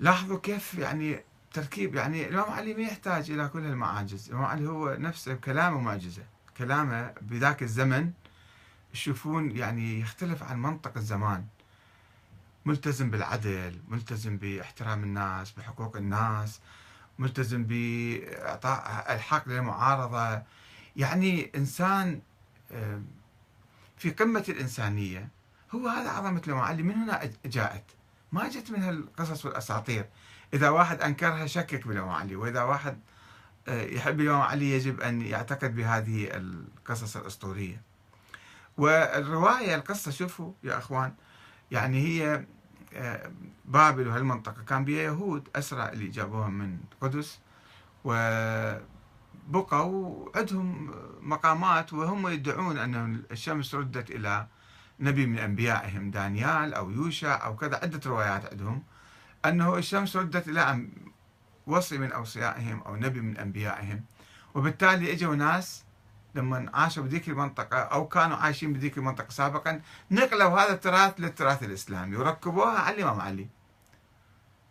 لاحظوا كيف يعني تركيب يعني الإمام علي ما يحتاج إلى كل المعاجز. الإمام علي هو نفسه كلامه معجزة. كلامه بذاك الزمن تشوفون يعني يختلف عن منطق الزمان. ملتزم بالعدل ملتزم باحترام الناس بحقوق الناس ملتزم بإعطاء الحق للمعارضة. يعني إنسان في قمة الإنسانية هو هذا عظمة الإمام علي. من هنا جاءت ما جت من هالقصص والأساطير. إذا واحد أنكرها شكك بالإمام علي وإذا واحد آه، يحب الإمام علي يجب أن يعتقد بهذه القصص الأسطورية. والرواية القصة شوفوا يا أخوان يعني هي آه، بابل وهالمنطقة كان بها يهود أسرى اللي جابوهم من القدس وبقوا عندهم مقامات وهم يدعون أن الشمس ردت إلى نبي من أنبيائهم دانيال أو يوشع أو كذا عدة روايات عندهم أنه الشمس ردت إلى وصي من أوصيائهم أو نبي من أنبيائهم. وبالتالي إجوا ناس لما عاشوا بذيك المنطقة أو كانوا عايشين بذيك المنطقة سابقا نقلوا هذا التراث للتراث الإسلامي وركبوها على الإمام علي.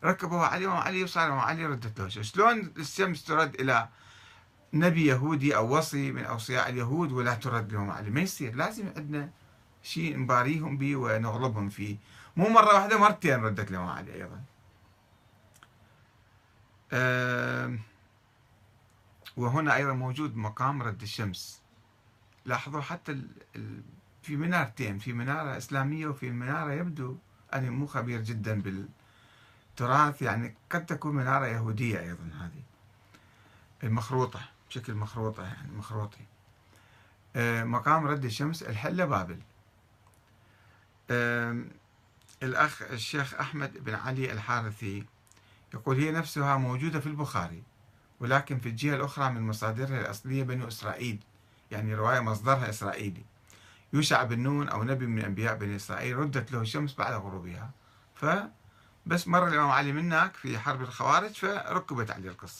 ركبوها على الإمام علي وصار الإمام علي ردت له شلون الشمس ترد إلى نبي يهودي أو وصي من أوصياء اليهود ولا ترد لهم علي؟ ما يصير. لازم عندنا شيء نباريهم به ونغلبهم فيه. مو مرة واحدة مرتين ردت لهم علي أيضا. وهنا أيضا موجود مقام رد الشمس. لاحظوا حتى في منارتين في منارة إسلامية وفي منارة يبدو أنا مو خبير جدا بالتراث يعني قد تكون منارة يهودية أيضا هذه. المخروطة بشكل مخروطة يعني مخروطي مقام رد الشمس الحلة بابل. الأخ الشيخ أحمد بن علي الحارثي يقول هي نفسها موجودة في البخاري ولكن في الجهة الأخرى من مصادرها الأصلية بنو إسرائيل يعني رواية مصدرها إسرائيلي. يوشع بن نون أو نبي من أنبياء بني إسرائيل ردت له الشمس بعد غروبها. فبس مر الإمام علي منك في حرب الخوارج فركبت عليه القصة.